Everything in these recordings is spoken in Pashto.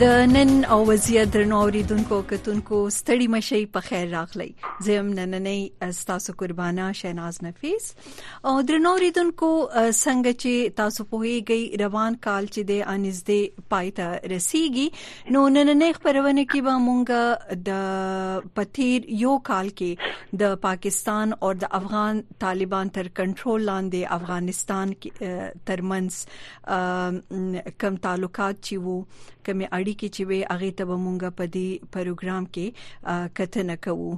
د نن او وزیر درنو اوریدونکو کتونکو ستړي مشي په خیر راغلی زم نننې استاسو قربانا شیناز نفیس او درنو اوریدونکو څنګه چې تاسو په هیږي روان کال چې د انځدې پایته رسیږي نو نننې خبرونه کې به مونږ د پتیر یو کال کې د پاکستان او د افغان طالبان تر کنټرول لاندې افغانستان کې ترمنځ کم تعلقات چې وو کمی اړیکې چې وي هغه ته مونږه په دې پروګرام کې کتنه کوو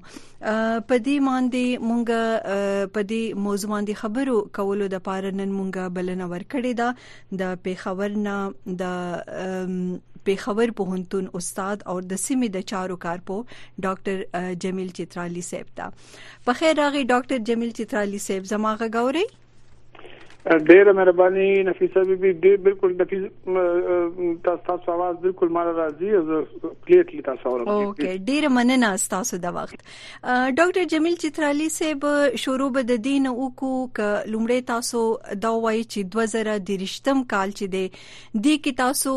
په دې باندې مونږه په دې موضوع باندې خبرو کولو د پاره نن مونږه بلنه ورکړې ده د پیښور نه د پیښور پوهنتون استاد او د سیمې د چارو کارپو ډاکټر جمیل چترالی صاحب ته په خیر راغی ډاکټر جمیل چترالی صاحب زما غږوري ډیره مهرباني نفیسه بي بي ډیر بالکل نفیس تاسو تاسو आवाज بالکل مال راځي زه پلیټ لتا سره اوکي ډیره مننه تاسو د وخت ډاکټر جمیل چترالی صاحب شروع به د دین او کو ک لومړی تاسو دا وایي چې 2013م کال چې دی دی کې تاسو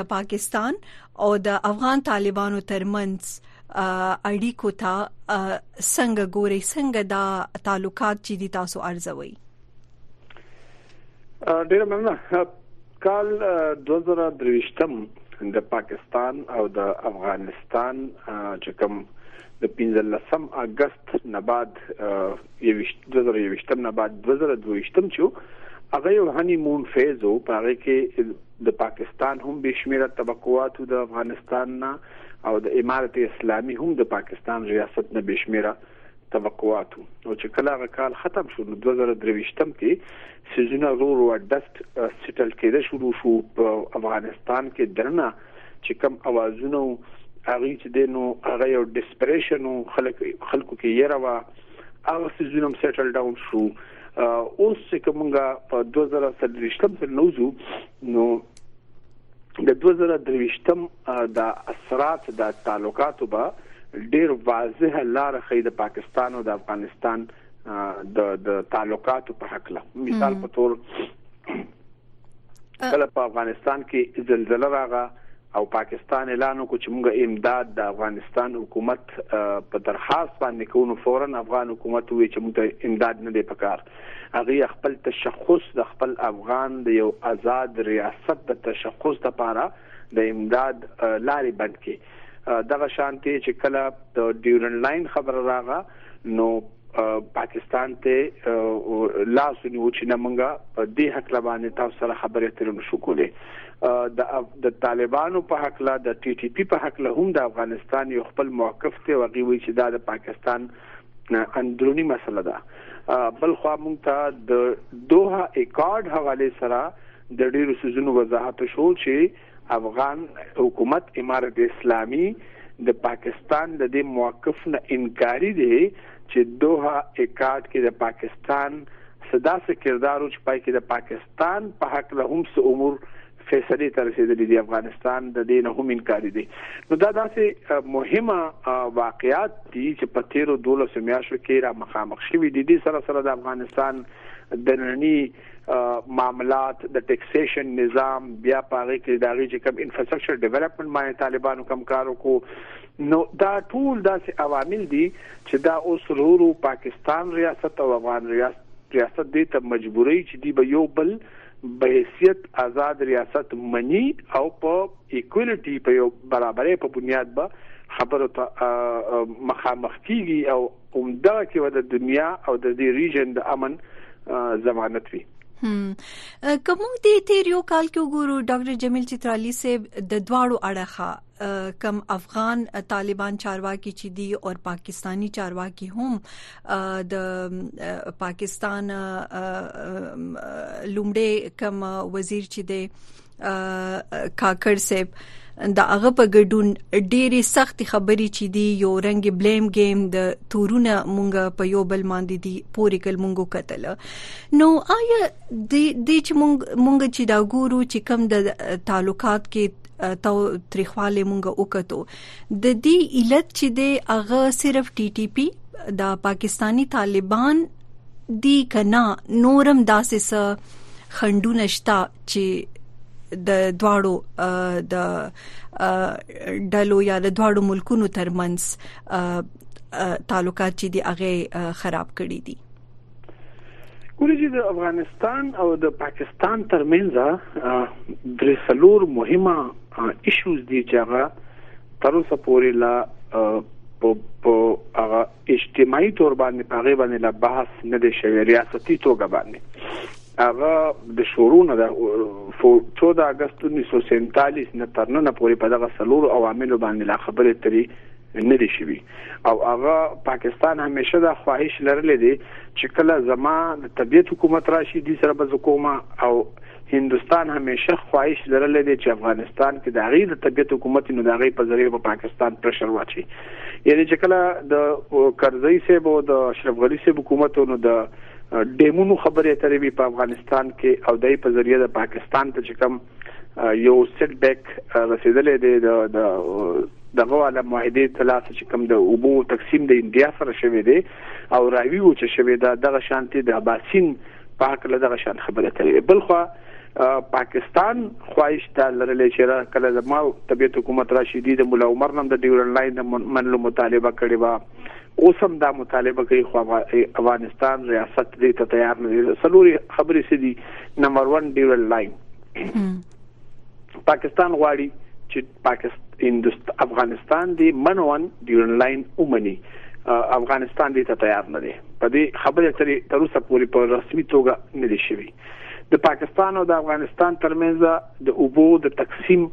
د پاکستان او د افغان طالبانو ترمنځ اړیکو ته څنګه ګوري څنګه دا تعلقات چې دي تاسو ارزوي ډیره مننه کال دوه زره درویشتم د پاکستان او د افغانستان چې کوم د 15 اگست نه بعد 2021 نه بعد 2022 چې هغه یو هني مون فیز او په هغه کې د پاکستان هم به شمیره طبقات د افغانستان نه او د امارت اسلامي هم د پاکستان ریاست نه به شمیره طبقواتو او چې کله هغه کال ختم شو نو 2023 کې سيزونه رو رو اډست سټل کېده شروع شو په افغانستان کې درنه چې کم اوازونه هغه چې دینو هغه یو ډیسپریشن خلک خلکو کې یې راوا هغه سيزونه هم سټل ډاون شو اوس چې کومګه په 2023 کې نوځو نو د 2023 دا اثرات دا تعلقاتو به ډیر واضح لار خې د پاکستان او د افغانستان د د تعلقاتو په حق له مثال په تور کله په افغانستان کې زلزلہ راغله او پاکستان اعلان وکړ چې موږ امداد د افغانستان حکومت په درخواست باندې کوو فورا افغان حکومت وی چې موږ امداد نه دی پکار هغه خپل تشخص د خپل افغان د یو آزاد ریاست د تشخص لپاره د امداد لارې بند کی دغه شانتي چې کله د ډیورن لاین خبر راغه نو پاکستان ته لاس نیو چې نمنګه په دې حق لبانه تاسو سره خبرې ترم شو کولې د د طالبانو په حق لا د ټي ټي پی په حق له هم د افغانستان یو خپل موقف ته وغي وی چې دا د پاکستان اندرونی مسله ده بل خو مونږ ته د دوه اکارډ حواله سره د ډیرو سيزونو وضاحت شو چې افغان حکومت امارت اسلامی د پاکستان د دې موقف نه انکاری دی چې دوه اکارډ کې د پاکستان صدا سکردارو چې پای کې د پاکستان په حق له هم څه امور فیصلې ته رسیدلې دي افغانستان د دې نه هم انکاري دي نو دا داسې مهمه واقعیات دي چې په تیرو 12 میاشتو کې را مخامخ شوي دي د سره سره د افغانستان د نړۍ معاملات د ټیکسیشن نظام بیا پاره کې دا غي چې کوم انفراستراکچر ډیولپمنٹ باندې طالبانو کم کار وکړو نو دا ټول داسې عوامل دي چې دا اوس رورو پاکستان ریاست او افغان ریاست ریاست دې ته مجبورې چې دی به یو بل به حیثیت آزاد ریاست منی او په ایکولیټي په یو برابرۍ په بنیاد به خبرو ته مخامخ کیږي او عمده کې و د دنیا او د دې ریجن د امن ضمانت وي کوم دې تیر یو کال کې وګورو ډاکټر جمیل چترالی صاحب د دواړو اړخه کم افغان طالبان چارواکي چې دي او پاکستانی چارواکي هم د پاکستان لومړی کم وزیر چې دی کاکړ صاحب د هغه په ګډون ډېری سخت خبرې چې دی یو رنګ بلیم گیم د تورونه مونږ په یو بل باندې دی پوری کل مونږ قتل نو آیا د دې چې مونږ مونږ چې دا ګورو چې کم د تعلقات کې تو تریخواله مونږه وکړو د دې علت چې د هغه صرف ټي ټي پی د پاکستانی طالبان دی کنا نورم داسې س خندونه شتا چې د دواړو د ډلو یا د دواړو ملکونو ترمنځ تعلقات چې دی هغه خراب کړی دي ګوري چې د افغانستان او د پاکستان ترمنځ درې سلور مهمه ایشوز دي چې هغه تر اوسه پورې لا په هغه اجتماعي تور باندې په غیبه نه لا بحث نه دی شوی ریاستي توګه باندې هغه د شورونه د 14 اگست 1947 نه ترنه پورې په دغه سلور عوامل باندې لا خبرې ترې نه دي شوی او هغه پاکستان همیشه دا خواهش لرلی دی چې کله زما د طبیعت حکومت راشي دوی سره به زه کوم او هندوستان همیشه خواهش لرلی دی چې افغانستان کې د هغې د طبیعت حکومت نو د هغې په ذریعه به پاکستان پرشر واچي یعنی چې کله د کرزی صاحب او د اشرف غني صاحب حکومت نو د ډیمونو خبرې اترې په افغانستان کې او دای په ذریعه د پاکستان ته چې کوم یو سټ بیک رسیدلې دی د دغه والا معاهده تلاس چې کوم د اوبو تقسیم د انډیا سره شوی دی او راوی و چې شوی دا دغه شانتي د اباسین پاک له دغه شان خبره کوي بل خو پاکستان خواهش ته لرلې چې را کله د ما طبيعت حکومت راشي دي د مولا عمر نن د ډیورن لاین د منلو مطالبه کړې و اوس هم دا مطالبه کوي خو افغانستان ریاست دې ته تیار نه دی سلوري خبرې څه دي نمبر 1 ډیول لاین پاکستان غواړي چې پاکستان افغانستان دی منوان ډیول لاین اومني افغانستان دې ته تیار نه دی په دې خبره ترې تر اوسه پورې په رسمي توګه نه دی شوی د پاکستان او د افغانستان ترمنځ د اوبو د تقسیم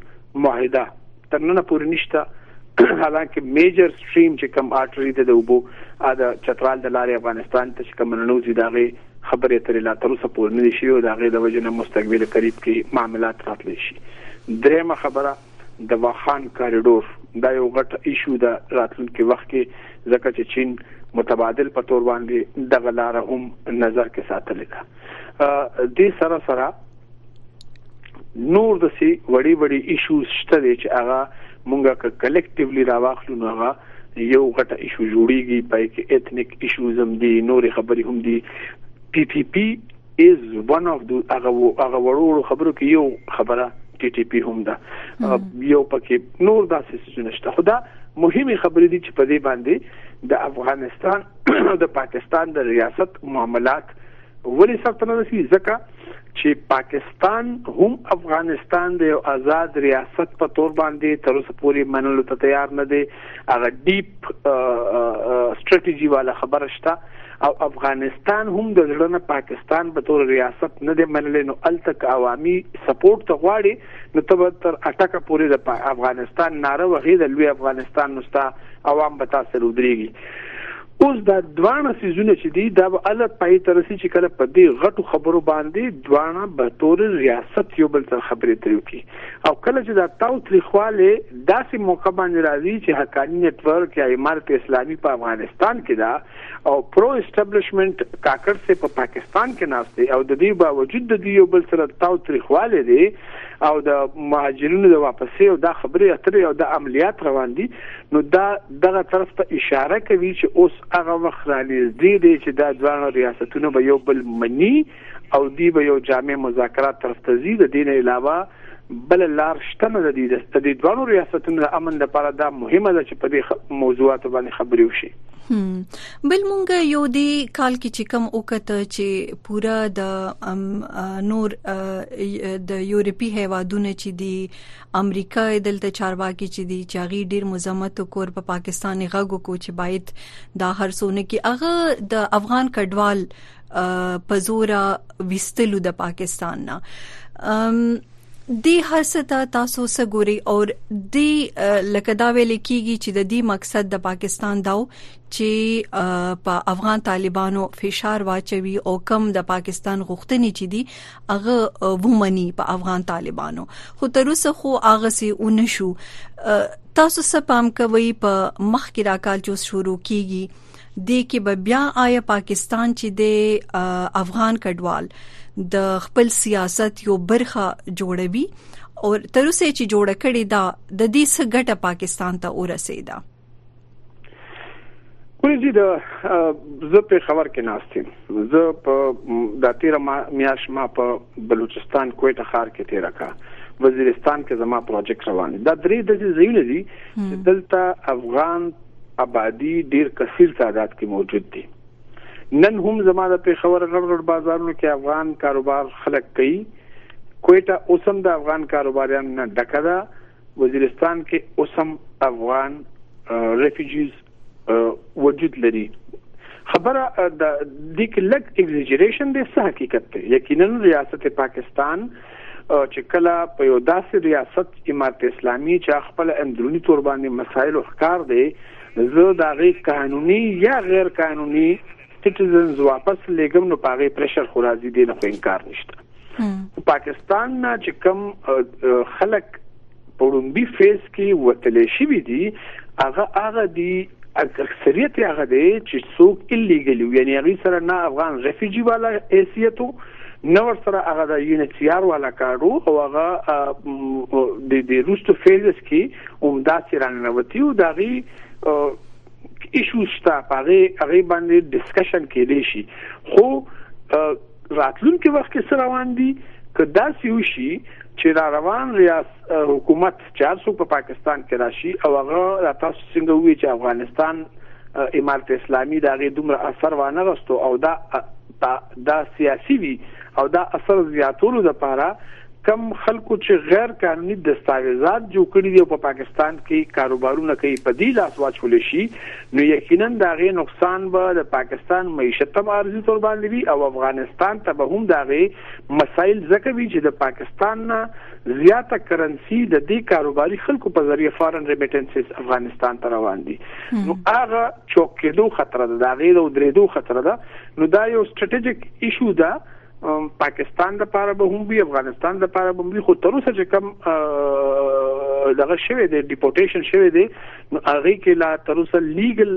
معاهده تر نن پورې نشته حالانکه میجر سټریم چې کم آرټری ده د وبو ا د چترال د لارې افغانستان ته چې کم ننوځي داغه خبرې ترې لا تر اوسه پورې نه شي او داغه د وجنه مستقبل قریب کې معاملات راتلی شي درېمه خبره د واخان کاریډور دا یو غټ ایشو ده راتلونکي وخت کې ځکه چې چین متبادل په تور باندې د غلار هم نظر کې ساتل ده د سره سره نور د سي وړي وړي ایشوز شته دي چې هغه مونږه که کلیکټیولی راواخلو نو هغه یو غټه ایشو جوړیږي پای کې ایتنیک ایشوز هم دي نور خبرې هم دي ټي ټي پی از ون اف د هغه هغه وړو خبرو کې یو خبره ټي ټي پی هم ده یو پکې نور داسې څه نشته خدا مهمه خبرې دي چې په دې باندې د افغانستان او د پاکستان د ریاست معاملات ولې سر ته نه رسي ځکه چې پاکستان هم افغانستان د یو آزاد ریاست په تور باندې تر اوسه پورې منلو ته تیار نه دی هغه ډیپ ستراتیژي والا خبره شته او افغانستان هم د ځړنه پاکستان به تور ریاست نه دی منلی نو التک عوامي سپورټ ته غواړي نو تب تر اټکه پورې د افغانستان ناره وغي د لوی افغانستان نوستا عوام به تاسو ودرېږي اوس دا دوانه سيزونه چې دي دا به الله پای تر سي چې کله په دې غټو خبرو باندې دوانه به تور ریاست یو بل تر خبرې تریو کی او کله چې دا تاو تریخواله داسې موقع باندې راځي چې حقانی نتورک یا امارت اسلامي په افغانستان کې دا او پرو اسټابلیشمنت کاکر سه په پاکستان کې ناشته او د دې باوجود د دې یو بل سره تاو تریخواله دي او د مهاجرینو د واپسې او دا خبرې اترې او د عملیات روان دي نو دا دغه طرف ته اشاره کوي چې اوس هغه وخت را نږدې دی چې دا ځوان ریاستونه به یو بل مني او دی به یو جامع مذاکرات طرف ته زی د دین علاوه بل لار شته نه دی د دې دوه ریاستونو د امن لپاره دا مهمه ده چې په دې موضوعات باندې خبرې وشي بل مونږ یو دی کال کې چې کم وکته چې پورا د نور د یورپی هیوادونو چې دی امریکا دلته چارواکي چې دي چې هغه ډیر مزمت کور په پاکستان غږو کو چې باید دا هر څونه کې هغه د افغان کډوال په زور وستلو د پاکستان نه د هر څه ته تاسو څه ګوري او د لکه دا ویل کیږي چې د دې مقصد د پاکستان داو چې په افغان طالبانو فشار واچوي او کم د پاکستان غوښتنې چې دي هغه ومني په افغان طالبانو خو تر اوسه خو هغه سي ونشو تاسو څه پام کوي په مخ کې دا کال چې شروع کیږي د کې به بیا آیا پاکستان چې د افغان کډوال د خپل سیاست یو برخه جوړوي او تر اوسه چې جوړ کړي دا د دې څه ګټه پاکستان ته ورسېده ولې چې د زه په خبر کې ناستم زه په د تیر میاش ما په بلوچستان کوټه خار کې تیر کا وزیرستان کې زما پروجیکټ روان دي دا درې د ځایونه دي چې دلته افغان آبادی ډیر کثیر تعداد کې موجود دي نن هم زما د پیښور غړ غړ بازارونو کې افغان کاروبار خلک کوي کوټه اوسم د افغان کاروباریان نه ډکه ده وزیرستان کې اوس هم افغان ریفیوجیز وجود لري خبره د دې کې لګ ایگزیجریشن دی څه حقیقت دی یقینا ریاست پاکستان چې کله په یو داسې ریاست امارت اسلامي چې خپل اندرونی تور باندې مسایل ښکار دی زه دا غي قانوني یا غیر قانوني سټیزنز واپس لګم نو پاغه پرشر خو راځي دي نه خو انکار نشته پاکستان نه چې کم خلک پړومبي فیس کې وتلې شي وي دي هغه هغه دي اکثریت هغه دی چې څوک الیګل یعنی هغه سره نه افغان ریفیجی والا حیثیت نو ور سره هغه د یونیسیار والا کارو او هغه د د روستو فیلز کې هم دا سره نه وتی او دا غي ایشو ستا پاره هغه باندې ډیسکشن کېدې شي خو راتلونکي وخت کې سره روان دي که دا سیوشي چې را روان ریاس حکومت چار سو په پاکستان کې راشي او هغه تاسو څنګه وی چې افغانستان امارت اسلامي دا غي دومره اثر وانه غستو او دا دا دا سیاسي وي او دا اثر زیاتولو لپاره کم خلکو چې غیر قانوني دستاویزات جوړ کړي دي او په پاکستان کې کاروبارونه کوي په دې لاس واچول شي نو یقینا دا غي نقصان به د پاکستان معیشت ته ارزي تر باندې وي او افغانستان ته به هم دا غي مسایل ځکه وي چې د پاکستان نه زیاته کرنسي د دې کاروباري خلکو په ذریعہ فارن ریمیټنسز افغانستان ته روان دي نو هغه چوک کېدو خطر ده د هغې د ودرېدو خطر ده نو دا یو سټریټیجک ایشو ده پاکستان د پاره به هم وي افغانستان د پاره به وي خو تر اوسه چې کم دغه شوی دی ډیپورټیشن شوی دی نو هغه کې لا تر اوسه لیګل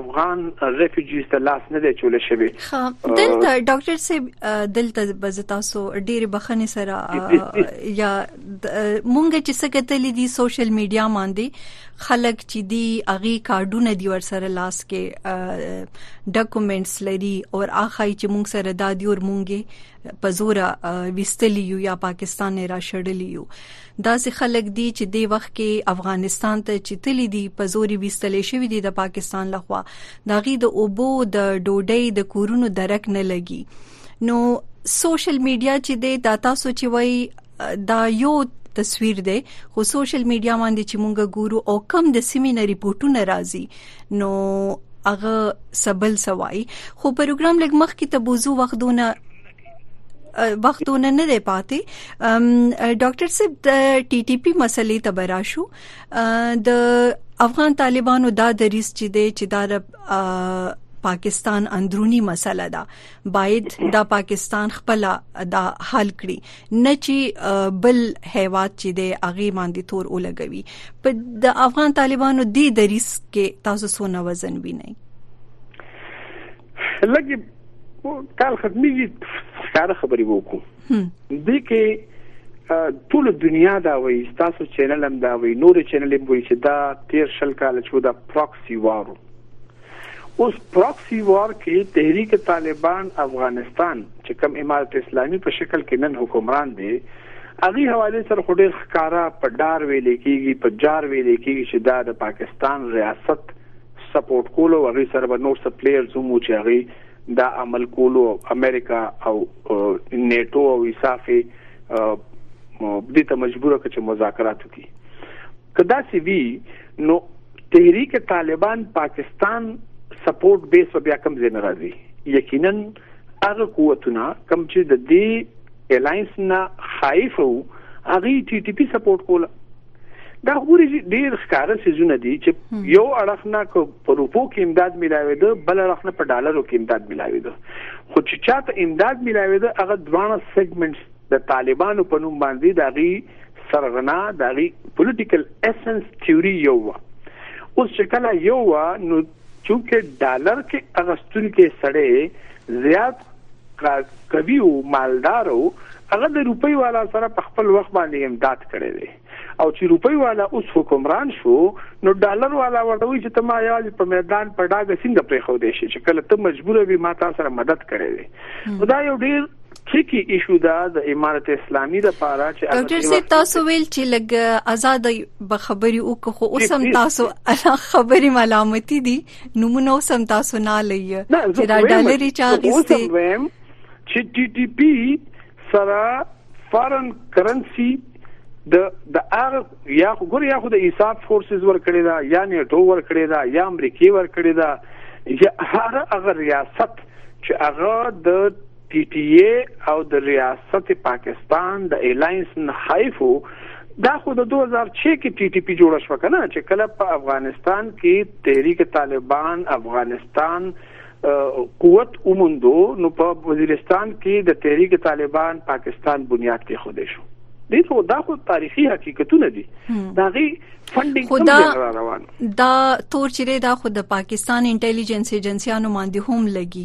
افغان ریفیوجیز ته لاس نه دی چول شوی دلته ډاکټر صاحب دلته بز تاسو ډیر بخنه سره یا مونږ چې څه کتلې دي سوشل میډیا باندې خلک چې دی هغه کارډونه دی ور سره لاس کې ډاکومېنټس لري او اخای چې مونږ سره دا دی ور مونږه په زور وستلی یو یا پاکستان نه را شړلی یو دا ځې خلک دی چې دی وخت کې افغانستان ته چې تللی دی په زوري وستلې شوی دی د پاکستان لخوا دا غي د اوبو د ډوډۍ د کورونو درک نه لګي نو سوشل میډیا چې دی دا تاسو چې وای دا یو تصویر دی خو سوشل میډیا باندې چې مونږ ګورو او کم د سیمینر ریپورتونه راځي نو هغه سبل سوای خو پروګرام لګ مخ کې تبوزو وخت دونه وختونه نه دی پاتې ډاکټر صاحب د ټي ټي پی مسلې ته براشو د افغان طالبانو دا دریس چې دی چې دا پاکستان اندرونی مسله ده باید دا پاکستان خپل دا حل کړي نه چې بل هیواد چې دی اغه باندې تور ولګوي په د افغان طالبانو دی دریس کې تاسو سونه وزن ویني لګي کال خدمي ښکار خبرې وکړو دې کې ټول دنیا دا وایي تاسو چینل هم دا وایي نور چینل هم وایي چې دا تیر شل کال چې دا پروکسي وارو اوس پراکسي وار کې تحریک طالبان افغانستان چې کوم امارت اسلامي په شکل کې نن حکمران دی هغه حواله سره خو ډیر ښکارا په ډار ویل کېږي په جار ویل کېږي چې دا د پاکستان ریاست سپورټ کول او هغه سره به نور څه پلیئرز هم چې هغه دا عمل کول او امریکا او نیټو او ایسافي دې ته مجبور کړ چې مذاکرات وکړي کدا سی وی نو تحریک طالبان پاکستان سپورټ بیس بیا کم ځای نه راځي یقینا هغه قوتونه کم چې د دې الاینس نه خایف وو هغه ټي ټي پی سپورټ کوله دا غوري ډیر ښکاره سيزونه دي چې یو اړخ نه کو په روپو کې امداد ملاوي ده بل اړخ نه په ډالرو کې امداد ملاوي ده خو چې چاته امداد ملاوي ده هغه دوه سیګمنټس د طالبانو په نوم باندې داغي سرغنا د هغه پولیټیکل اسنس تیوري یو و اوس چې کله یو و نو چونکه ډالر کې اغستون کې سړی زیات قوي او مالدار او هغه د روپی والا سره په خپل وخت باندې امداد کړی دی او چې روپی والا اوس حکمران شو نو ډالر والا ورته وی چې ته ما یوازې په میدان په ډاګه څنګه پرې خو دې شي چې کله ته مجبور وي ما تاسو سره مدد کړې وي دا یو ډیر ټریکی ایشو ده د امارت اسلامي د پاره چې ډاکټر صاحب تاسو ویل چې لګ آزاد به خبري وکړو خو اوس هم تاسو الا خبري ملامتي دي نمونه اوس هم تاسو نه لې چې دا ډالري چا غوستي چې ټي ټي پی سره فارن کرنسي د د هغه یا خو ګور یا خو د ایساف فورسز ور کړی دا یا نیټو ور کړی دا یا امریکای ور کړی دا یا هر هغه ریاست چې هغه د پي ټي اې او د ریاست پاکستان د الاینس نه خایف وو دا خو د 2006 کې ټي ټي پي جوړه شو کنه چې کله په افغانستان کې تحریک طالبان افغانستان قوت اومندو نو په وزیرستان کې د تحریک طالبان پاکستان بنیاد کې خوده شو دې ته دا خو تاریخي حقیقتونه دي دا غي فندینګ خدا دا تور چیرې دا خو د پاکستان انټيليجنس ایجنسيانو باندې هم لګي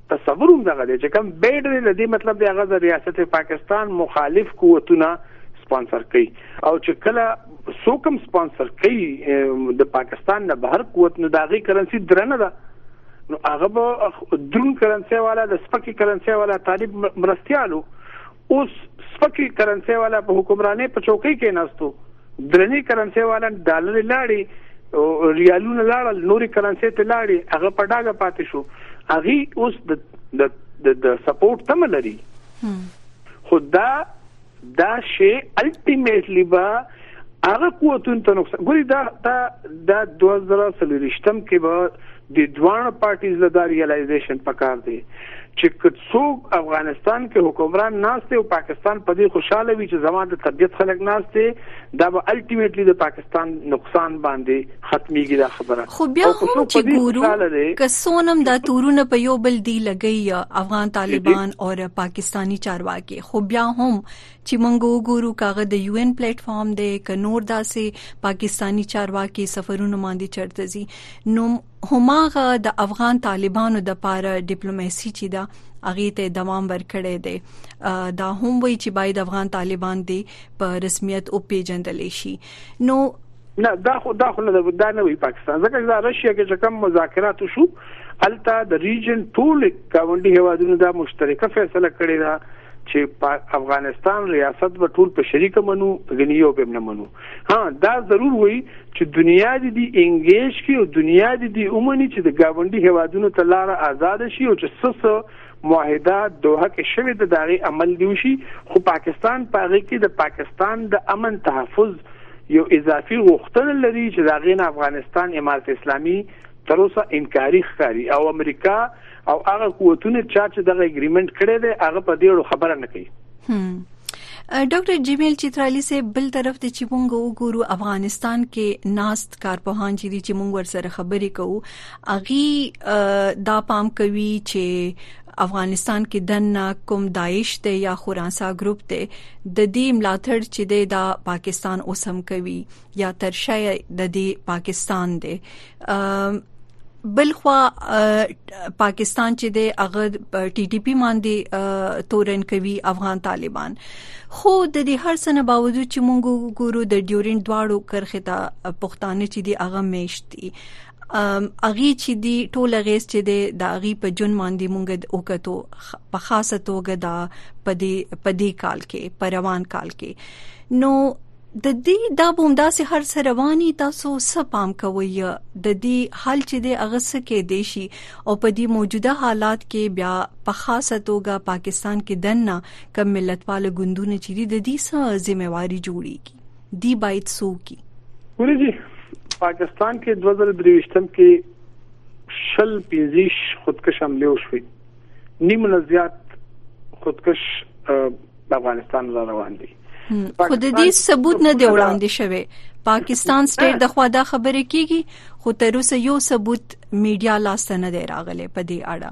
تصور هم دغه دی چې کوم بیډ دی د دې مطلب دی هغه د ریاست پاکستان مخالف قوتونه سپانسر کوي او چې کله سوکم سپانسر کوي د پاکستان نه بهر قوت نو داغي کرنسي درنه ده نو هغه به درون کرنسي والا د سپکی کرنسي والا طالب مرستيالو اوس سپکې کرنسۍ والا په حکمرانۍ په چوکۍ کې ناستو درنې کرنسۍ والا ډالر لاړې ریالونه لاړل نورې کرنسۍ ته لاړې هغه په ډاګه پاتې شو هغه اوس د د د سپورټ تم لري خو دا دا شی الټیمیټلی به هغه قوتون ته نقصان ګوري دا دا د 2023م کې به د دوه پارټیز له دا ریالایزیشن پکار دی چې کڅوګ افغانستان کې حکمران ناشته او پاکستان په دې خوشاله وي چې زموږ د طبيعت خلک ناشته دا به الټیمیټلی د پاکستان نقصان باندې ختميږي دا خبره خو بیا هم چې ګورو کسونم دا تورونه په یو بل دی لګي افغان طالبان او پاکستانی چارواکي خو بیا هم چې مونږ وګورو کاغه د یو ان پلیټ فارم دی ک نور داسې پاکستانی چارواکي سفرونو باندې چرته زی نو هماغه د افغان طالبانو د پاره ډیپلوماسي چې دا اغه ته دوام ورکړی دی دا هم وی چې باید افغان طالبان دی په رسمیت او پیجندل شي نو نه دا خو دا خو نه دا نه وی پاکستان ځکه چې دا رشیا کې چې کوم مذاکرات شو الته د ریجن ټول کاونډي هوادونو دا مشترکه فیصله کړې ده چې په افغانستان ریاست به ټول په شریک منو غنی یو به نه منو ها دا ضرور وي چې دنیا دې دی انګیج کې او دنیا دې دی اومني چې د گاونډي هوادونو ته لار آزاد شي او چې سس معاهده دوحه کې شوې ده د هغې عمل دی وشي خو پاکستان په هغې کې د پاکستان د امن تحفظ یو اضافي غوښتنه لري چې د هغې نه افغانستان امارت اسلامي تر اوسه انکاري ښکاري او امریکا او هغه قوتونه چې دغه اګریمنت کړی دی هغه په دې اړه خبره نه کوي ډاکټر جمیل چترالی سه بل طرف ته چې مونږ وګورو افغانستان کې ناست کارپوهان چې دي چې مونږ ورسره خبرې کوو اغي دا پام کوي چې افغانستان کې دنه کوم داعش ته یا خورانسا ګروپ ته د دې ملاتړ چې د پاکستان اوسم کوي یا ترشه د دې پاکستان دی بلخوا پاکستان چې د هغه ټي ټي پی باندې تورن کوي افغان طالبان خو د دې هر څه نه باوجود چې مونږ ګورو د ډیورینډ دواړو کرخه ته پښتانه چې دی هغه میشتي اغي چې دی ټول غیس چې دی د اغي په جون باندې مونږ وکړو په خاصه توګه دا پدی پدی کال کې په روان کال کې نو د دې دا بوم داسې هر څه رواني تاسو څه پام کوئ د دې حل چې د اغسه کې دیشي او په دې موجوده حالات کې بیا په خاصه توګه پاکستان کې دنه کم ملتپال ګوندونه چې د دې سره ځمېواري جوړیږي دی باید څوک کی ورځي پاکستان کې 2023م کې شل پنځیش خودکش حمله وشوي نیم نه زیات خودکش د افغانستان را روان دي خو د دې ثبوت نه دی وړاندې شوی پاکستان سټیټ د خوا دا خبره کیږي خو تر اوسه یو ثبوت میډیا لاس نه دی راغلی په دې اړه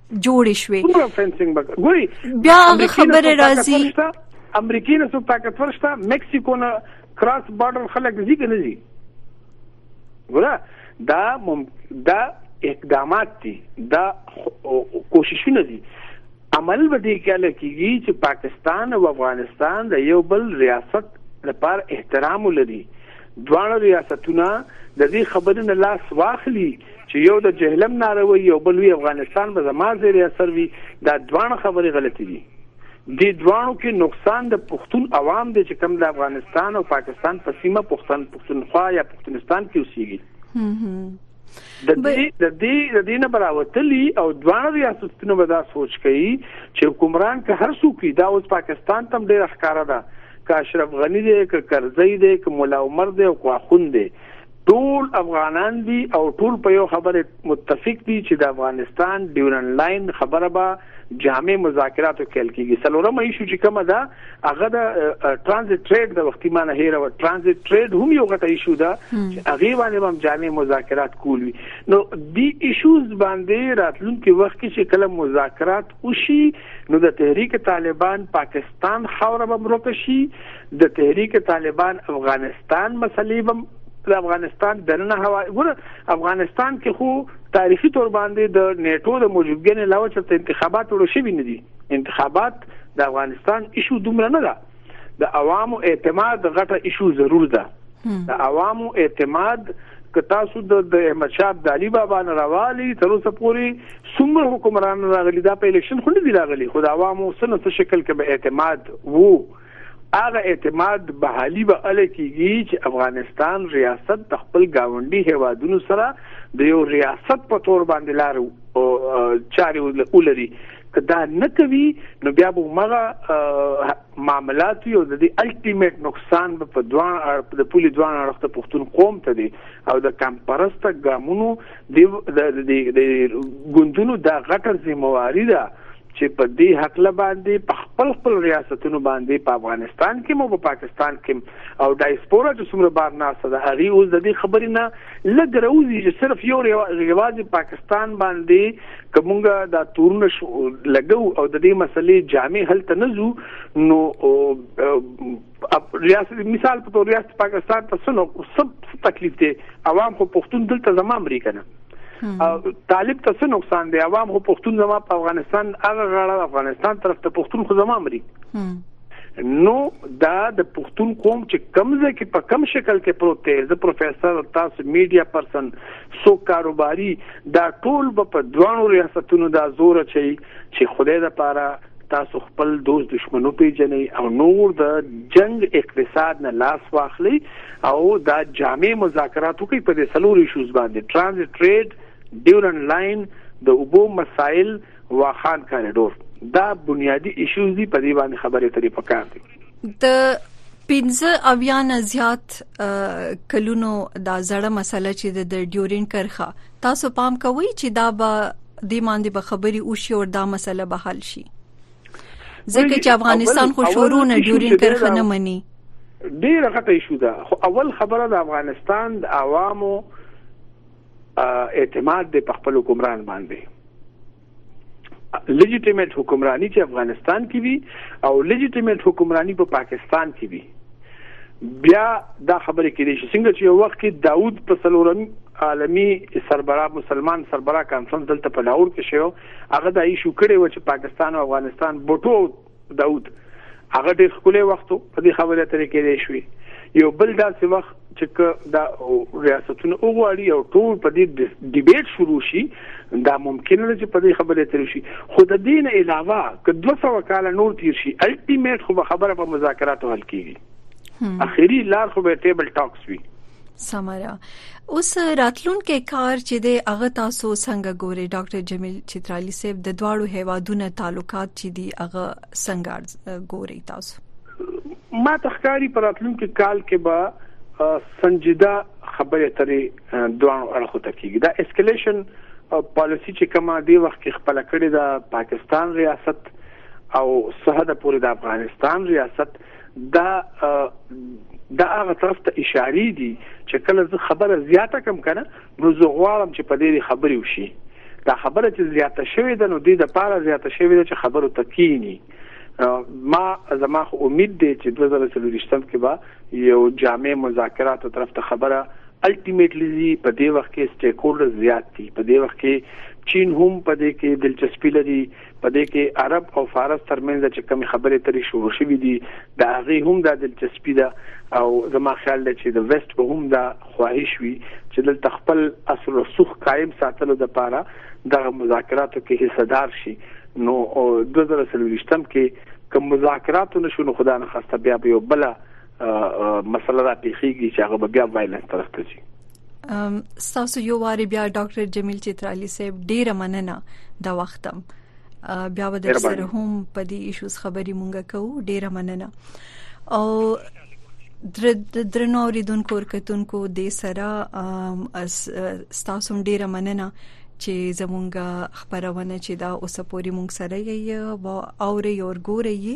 جوړې شوې څومره فنسینګ به ګوري بیا هغه خبره راځي امریکای نه څوک طاقتور شته مکسیکو نه کراس بارډر خلک ځي کنه ځي ګوره دا مم... دا اقدامات دي دا کوششونه دي عمل به دې کله کیږي چې پاکستان او افغانستان د یو بل ریاست لپاره احترام ولري دواړه ریاستونه د دې خبرې نه لاس واخلي چې یو د جهلم ناروي یو بل وی افغانستان به زما زیر اثر وي دا دواړه خبرې غلطې دي د دوانو کې نقصان د پښتون عوام دی چې کم د افغانستان او پاکستان په سیمه پښتون پښتونخوا یا پښتونستان کې اوسېږي د دې د دې د دې نه براوتلی او دوه ریاستونو به دا سوچ کوي چې حکمران که هر څوک دا اوس پاکستان تم ډیر ښکارا ده که اشرف غنی دی که کرزی دی که مولا عمر دی او که اخوند دی ټول افغانان دي او ټول په یو خبره متفق دي چې د افغانستان ډیورن لاین خبره به جامع مذاکراتو کې کېږي سلورم ایشو چې کومه ده هغه د ترانزیت ټریډ د وختي معنی هیر او ترانزیت ټریډ هم یو غټه ایشو ده چې هغه باندې هم جامع مذاکرات کول وي نو دی ایشوز باندې راتلونکي وخت کې چې کله مذاکرات وشي نو د تحریک طالبان پاکستان خوره به مرکه شي د تحریک طالبان افغانستان مسلې به د افغانستان دننه هوا ګوره افغانستان کې خو تاریخي تور باندې د نیټو د موجودګۍ علاوه چې انتخابات ورو شوي نه دي انتخابات د افغانستان ایشو دومره نه ده د عوامو اعتماد غټه ایشو ضرور ده د عوامو اعتماد که تاسو د د احمد شاه عبدالي بابا نه راوالي تر اوسه پورې څومره حکمران راغلي دا په الیکشن خو نه دی راغلي خو دا عوامو سره څه شکل کې به اعتماد وو هغه اعتماد بحالي به ال کېږي چې افغانستان ریاست د خپل گاونډي هیوادونو سره د یو ریاست په تور باندې لار او چاري ولري کدا نه کوي نو بیا به مغه معاملات یو د دې الټیمیټ نقصان په دوه اړخ د پولي دوه اړخ ته پښتون قوم ته دي او د کم پرسته ګامونو د د ګوندونو د غټه ذمہ واری ده چې په دې حقله باندې په خپل خپل ریاستونو باندې په افغانستان کې مو په پاکستان کې او ډایسپورا چې څومره بار ناسه ده هغه اوس د دې خبرې نه لګ راوځي چې صرف یو ریواز پاکستان باندې کومګه دا تورونه لګو او د دې مسلې جامع حل ته نه زو نو ریاست مثال په تور ریاست پاکستان ته څه تکلیف دی عوام خو پښتون دلته زمام امریکا نه طالب ته څه نقصان دی عوام خو پښتون زما په افغانستان هغه غاړه افغانستان طرف ته پښتون خو زما مري نو دا د پښتون قوم چې کمزه کې په کم شکل کې پروت دی زه پروفیسور تاسو میډیا پرسن سو کاروباري دا ټول په دوانو ریاستونو دا زور چي چې خدای د پاره تاسو خپل دوست دشمنو پیژنئ او نور د جنگ اقتصاد نه لاس واخلي او دا جامع مذاکرات وکړي په دې سلوري شوز باندې ترانزیت ټریډ ډیورن لاین د اوبو مسائل واخان کاریډور دا بنیادی ایشوز دي په دې باندې خبرې ترې پکار دي د پنځه اویا نه زیات کلونو دا زړه مسله چې د ډیورین کرخه تاسو پام کوئ چې دا به د ماندې به خبري وشي او دا مسله به حل شي ځکه چې افغانستان خو شروع نه ډیورین کرخه نه مني ډیره غټه ایشو ده خو اول خبره د افغانستان د عوامو اعتماد د خپل حکمران باندې لیجیټیمیټ حکمرانی چې افغانستان کې وي او لیجیټیمیټ حکمرانی په پاکستان کې وي بیا دا خبرې کېدې چې څنګه چې یو وخت کې داوود په سلورم عالمی سربرا مسلمان سربرا کانفرنس دلته په لاهور کې شو هغه دا ایشو کړی و چې پاکستان او افغانستان بوټو داود هغه ډیر خپلې وخت په دې خبره ترې کېدې شوې یو بل داسې وخت چې دا ریاستونه وغواړي او ټول په دې ډیبیټ شروع شي دا ممکن نه چې په دې خبره تر شي خو د دین علاوه که 200 کال نور تیر شي الټیمیټ خو خبره په مذاکراتو حل کیږي اخیری لار خو به ټیبل ټاکس وي سمره اوس راتلونکي کار چې د هغه تاسو څنګه ګوري ډاکټر جمیل چترالی صاحب د دواړو هیوادونو تعلقات چې دی هغه څنګه ګوري تاسو ما تخکاری پر راتلونکي کال کې به سنجیده خبرې ترې دوه اړخو ته کیږي دا اسکلیشن پالیسی چې کومه دی وخت کې خپل کړی دا پاکستان ریاست او سهده پوری د افغانستان ریاست دا دا هغه طرف ته اشاره دي چې کله زه خبره زیاته کم کنه نو زه غواړم چې په دې خبرې وشي دا خبره چې زیاته شوې ده نو دې د پاره زیاته شوې ده چې خبرو تکینی ما زما خو امید دی چې 2023 کې به یو جامع مذاکرات طرف ته خبره الټیمیټلی په دې وخت کې سټیک هولډر زیات دي په دې وخت کې چین هم په دې کې دلچسپي لري په دې کې عرب او فارس ترمنځ چې کوم خبرې ترې شروع شوې دي دا هغه هم د دلچسپي ده او زما خیال دی چې د ویسټ به هم دا خواهش وي چې دلته خپل اصل رسوخ قائم ساتلو د پاره د مذاکراتو کې حصہ دار شي نو 2023 کې کوم مذاکراتو نشو نو خدای نه خواسته بیا به یو بل مسله را پیخیږي چې هغه بیا وایلنس طرف ته ځي تاسو یو واری بیا ډاکټر جمیل چترالی صاحب ډیر مننه دا وختم بیا به در سره هم په دې ایشوز خبري مونږه کوو ډیر مننه او درنو اوریدونکو ورکتونکو د سره تاسو ډیره مننه چې زمونږه خبرونه چې دا اوس پوری مونږ سره یې او اوري او ګوري